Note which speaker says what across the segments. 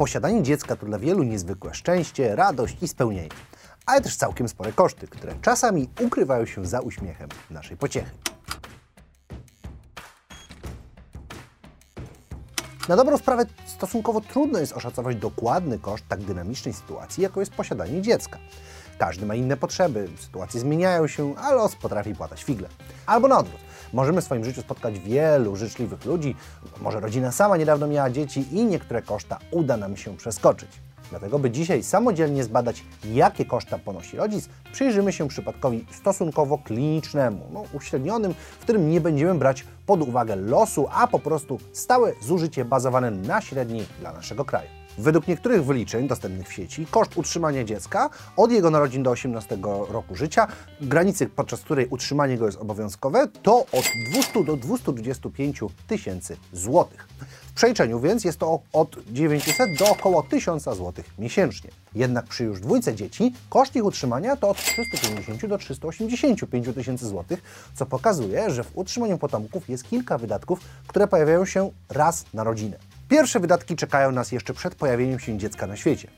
Speaker 1: Posiadanie dziecka to dla wielu niezwykłe szczęście, radość i spełnienie, ale też całkiem spore koszty, które czasami ukrywają się za uśmiechem naszej pociechy. Na dobrą sprawę stosunkowo trudno jest oszacować dokładny koszt tak dynamicznej sytuacji, jaką jest posiadanie dziecka. Każdy ma inne potrzeby, sytuacje zmieniają się, a los potrafi płatać figle. Albo na odwrót. Możemy w swoim życiu spotkać wielu życzliwych ludzi, może rodzina sama niedawno miała dzieci i niektóre koszta uda nam się przeskoczyć. Dlatego, by dzisiaj samodzielnie zbadać, jakie koszta ponosi rodzic, przyjrzymy się przypadkowi stosunkowo klinicznemu, no, uśrednionym, w którym nie będziemy brać pod uwagę losu, a po prostu stałe zużycie bazowane na średniej dla naszego kraju. Według niektórych wyliczeń dostępnych w sieci, koszt utrzymania dziecka od jego narodzin do 18 roku życia, granicy podczas której utrzymanie go jest obowiązkowe, to od 200 do 225 tysięcy złotych. W przeliczeniu więc jest to od 900 do około 1000 zł miesięcznie. Jednak przy już dwójce dzieci koszt ich utrzymania to od 350 do 385 tysięcy złotych, co pokazuje, że w utrzymaniu potomków jest kilka wydatków, które pojawiają się raz na rodzinę. Pierwsze wydatki czekają nas jeszcze przed pojawieniem się dziecka na świecie.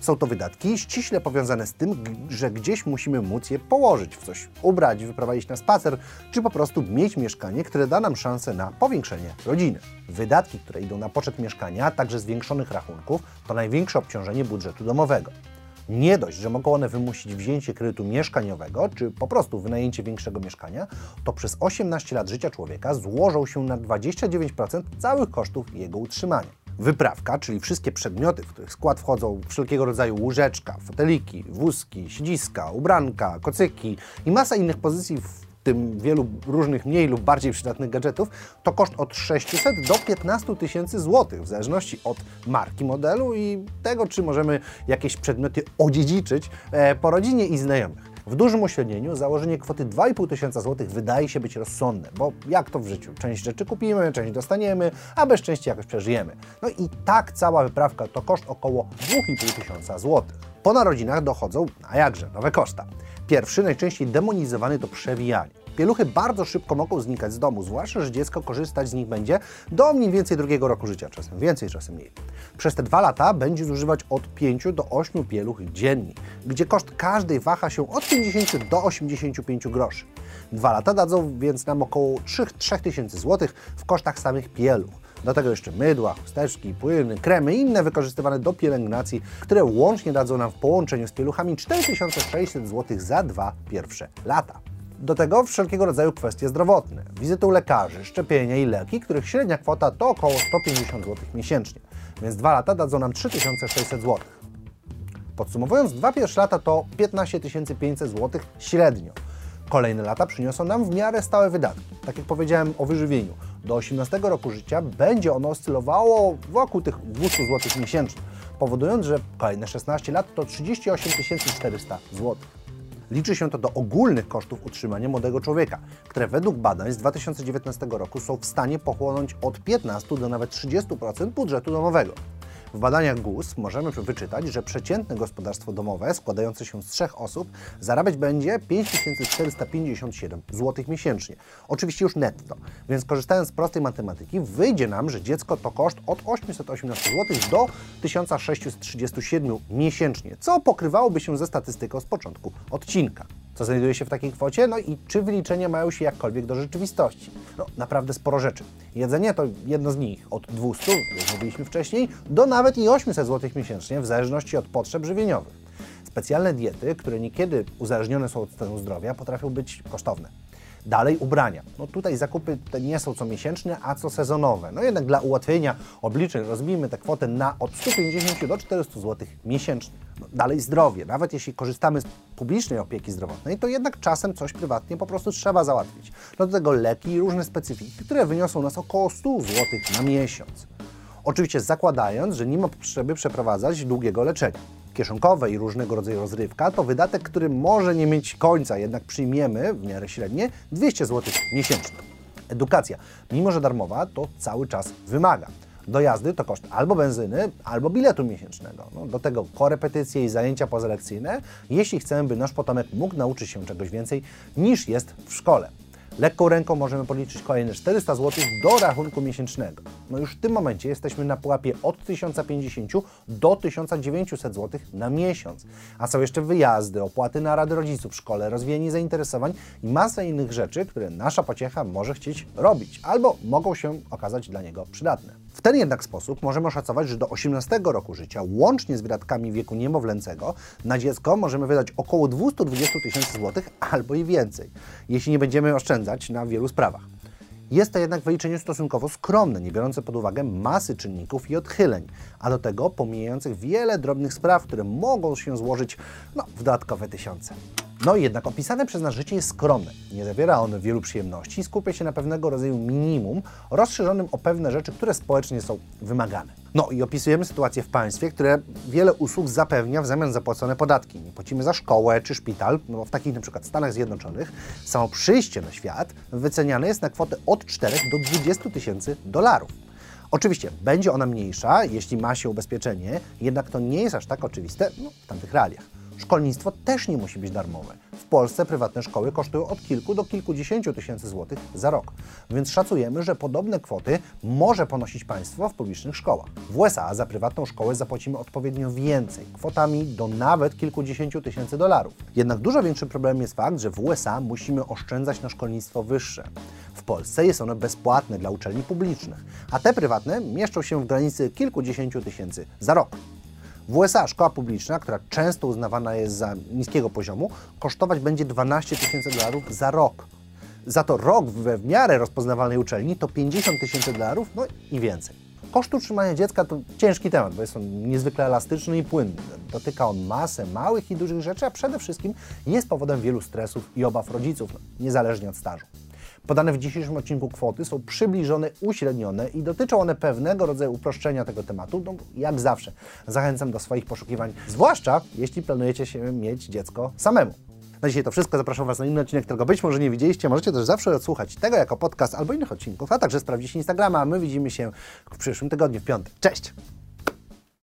Speaker 1: Są to wydatki ściśle powiązane z tym, że gdzieś musimy móc je położyć, w coś ubrać, wyprowadzić na spacer, czy po prostu mieć mieszkanie, które da nam szansę na powiększenie rodziny. Wydatki, które idą na poczet mieszkania, a także zwiększonych rachunków, to największe obciążenie budżetu domowego. Nie dość, że mogą one wymusić wzięcie kredytu mieszkaniowego, czy po prostu wynajęcie większego mieszkania, to przez 18 lat życia człowieka złożą się na 29% całych kosztów jego utrzymania. Wyprawka, czyli wszystkie przedmioty, w których skład wchodzą wszelkiego rodzaju łóżeczka, foteliki, wózki, siedziska, ubranka, kocyki i masa innych pozycji w tym wielu różnych mniej lub bardziej przydatnych gadżetów, to koszt od 600 do 15 tysięcy złotych, w zależności od marki modelu i tego, czy możemy jakieś przedmioty odziedziczyć e, po rodzinie i znajomych. W dużym uśrednieniu założenie kwoty 2,5 tysiąca złotych wydaje się być rozsądne, bo jak to w życiu? Część rzeczy kupimy, część dostaniemy, a bez części jakoś przeżyjemy. No i tak cała wyprawka to koszt około 2,5 tysiąca złotych. Po narodzinach dochodzą, a jakże, nowe koszta. Pierwszy, najczęściej demonizowany to przewijanie. Pieluchy bardzo szybko mogą znikać z domu, zwłaszcza, że dziecko korzystać z nich będzie do mniej więcej drugiego roku życia, czasem więcej, czasem mniej. Przez te dwa lata będzie zużywać od 5 do 8 pieluch dziennie, gdzie koszt każdej waha się od 50 do 85 groszy. Dwa lata dadzą więc nam około 3000 zł w kosztach samych pieluch. Do tego jeszcze mydła, chusteczki, płyny, kremy i inne wykorzystywane do pielęgnacji, które łącznie dadzą nam w połączeniu z pieluchami 4600 zł za dwa pierwsze lata. Do tego wszelkiego rodzaju kwestie zdrowotne, wizyty u lekarzy, szczepienia i leki, których średnia kwota to około 150 zł miesięcznie, więc dwa lata dadzą nam 3600 zł. Podsumowując, dwa pierwsze lata to 15 500 zł średnio. Kolejne lata przyniosą nam w miarę stałe wydatki. Tak jak powiedziałem o wyżywieniu, do 18 roku życia będzie ono oscylowało wokół tych 200 zł miesięcznie, powodując, że kolejne 16 lat to 38 400 zł. Liczy się to do ogólnych kosztów utrzymania młodego człowieka, które według badań z 2019 roku są w stanie pochłonąć od 15 do nawet 30% budżetu domowego. W badaniach GUS możemy wyczytać, że przeciętne gospodarstwo domowe składające się z trzech osób zarabiać będzie 5457 zł miesięcznie. Oczywiście już netto, więc korzystając z prostej matematyki wyjdzie nam, że dziecko to koszt od 818 zł do 1637 miesięcznie, co pokrywałoby się ze statystyką z początku odcinka co znajduje się w takiej kwocie, no i czy wyliczenia mają się jakkolwiek do rzeczywistości. No, naprawdę sporo rzeczy. Jedzenie to jedno z nich, od 200, jak mówiliśmy wcześniej, do nawet i 800 zł miesięcznie, w zależności od potrzeb żywieniowych. Specjalne diety, które niekiedy uzależnione są od stanu zdrowia, potrafią być kosztowne. Dalej ubrania. No tutaj zakupy te nie są co miesięczne, a co sezonowe. No jednak dla ułatwienia obliczeń rozbijmy tę kwotę na od 150 do 400 zł miesięcznie. No dalej zdrowie. Nawet jeśli korzystamy z publicznej opieki zdrowotnej, to jednak czasem coś prywatnie po prostu trzeba załatwić. Do tego leki i różne specyfiki, które wyniosą nas około 100 zł na miesiąc. Oczywiście zakładając, że nie ma potrzeby przeprowadzać długiego leczenia kieszonkowe i różnego rodzaju rozrywka to wydatek, który może nie mieć końca, jednak przyjmiemy w miarę średnie 200 zł miesięcznie. Edukacja, mimo że darmowa, to cały czas wymaga. Do jazdy to koszt albo benzyny, albo biletu miesięcznego. No, do tego korepetycje i zajęcia pozalekcyjne, jeśli chcemy, by nasz potomek mógł nauczyć się czegoś więcej niż jest w szkole. Lekką ręką możemy policzyć kolejne 400 zł do rachunku miesięcznego. No już w tym momencie jesteśmy na pułapie od 1050 do 1900 zł na miesiąc. A są jeszcze wyjazdy, opłaty na rady rodziców szkole, rozwijanie zainteresowań i masa innych rzeczy, które nasza pociecha może chcieć robić albo mogą się okazać dla niego przydatne. W ten jednak sposób możemy oszacować, że do 18 roku życia, łącznie z wydatkami wieku niemowlęcego, na dziecko możemy wydać około 220 tysięcy złotych albo i więcej, jeśli nie będziemy oszczędzać na wielu sprawach. Jest to jednak wyliczenie stosunkowo skromne, nie biorące pod uwagę masy czynników i odchyleń, a do tego pomijających wiele drobnych spraw, które mogą się złożyć no, w dodatkowe tysiące. No jednak opisane przez nas życie jest skromne. Nie zawiera ono wielu przyjemności skupia się na pewnego rodzaju minimum, rozszerzonym o pewne rzeczy, które społecznie są wymagane. No i opisujemy sytuację w państwie, które wiele usług zapewnia w zamian za płacone podatki. Nie płacimy za szkołę czy szpital, no bo w takich przykład Stanach Zjednoczonych samo przyjście na świat wyceniane jest na kwotę od 4 do 20 tysięcy dolarów. Oczywiście będzie ona mniejsza, jeśli ma się ubezpieczenie, jednak to nie jest aż tak oczywiste no, w tamtych realiach. Szkolnictwo też nie musi być darmowe. W Polsce prywatne szkoły kosztują od kilku do kilkudziesięciu tysięcy złotych za rok, więc szacujemy, że podobne kwoty może ponosić państwo w publicznych szkołach. W USA za prywatną szkołę zapłacimy odpowiednio więcej, kwotami do nawet kilkudziesięciu tysięcy dolarów. Jednak dużo większym problemem jest fakt, że w USA musimy oszczędzać na szkolnictwo wyższe. W Polsce jest ono bezpłatne dla uczelni publicznych, a te prywatne mieszczą się w granicy kilkudziesięciu tysięcy za rok. W USA szkoła publiczna, która często uznawana jest za niskiego poziomu, kosztować będzie 12 tysięcy dolarów za rok. Za to rok we w miarę rozpoznawalnej uczelni to 50 tysięcy dolarów, no i więcej. Koszt utrzymania dziecka to ciężki temat, bo jest on niezwykle elastyczny i płynny. Dotyka on masę małych i dużych rzeczy, a przede wszystkim jest powodem wielu stresów i obaw rodziców, niezależnie od stażu. Podane w dzisiejszym odcinku kwoty są przybliżone, uśrednione i dotyczą one pewnego rodzaju uproszczenia tego tematu. No, jak zawsze zachęcam do swoich poszukiwań, zwłaszcza jeśli planujecie się mieć dziecko samemu. Na dzisiaj to wszystko. Zapraszam Was na inny odcinek, którego być może nie widzieliście. Możecie też zawsze odsłuchać tego jako podcast albo innych odcinków, a także sprawdzić Instagrama. My widzimy się w przyszłym tygodniu, w piątek. Cześć!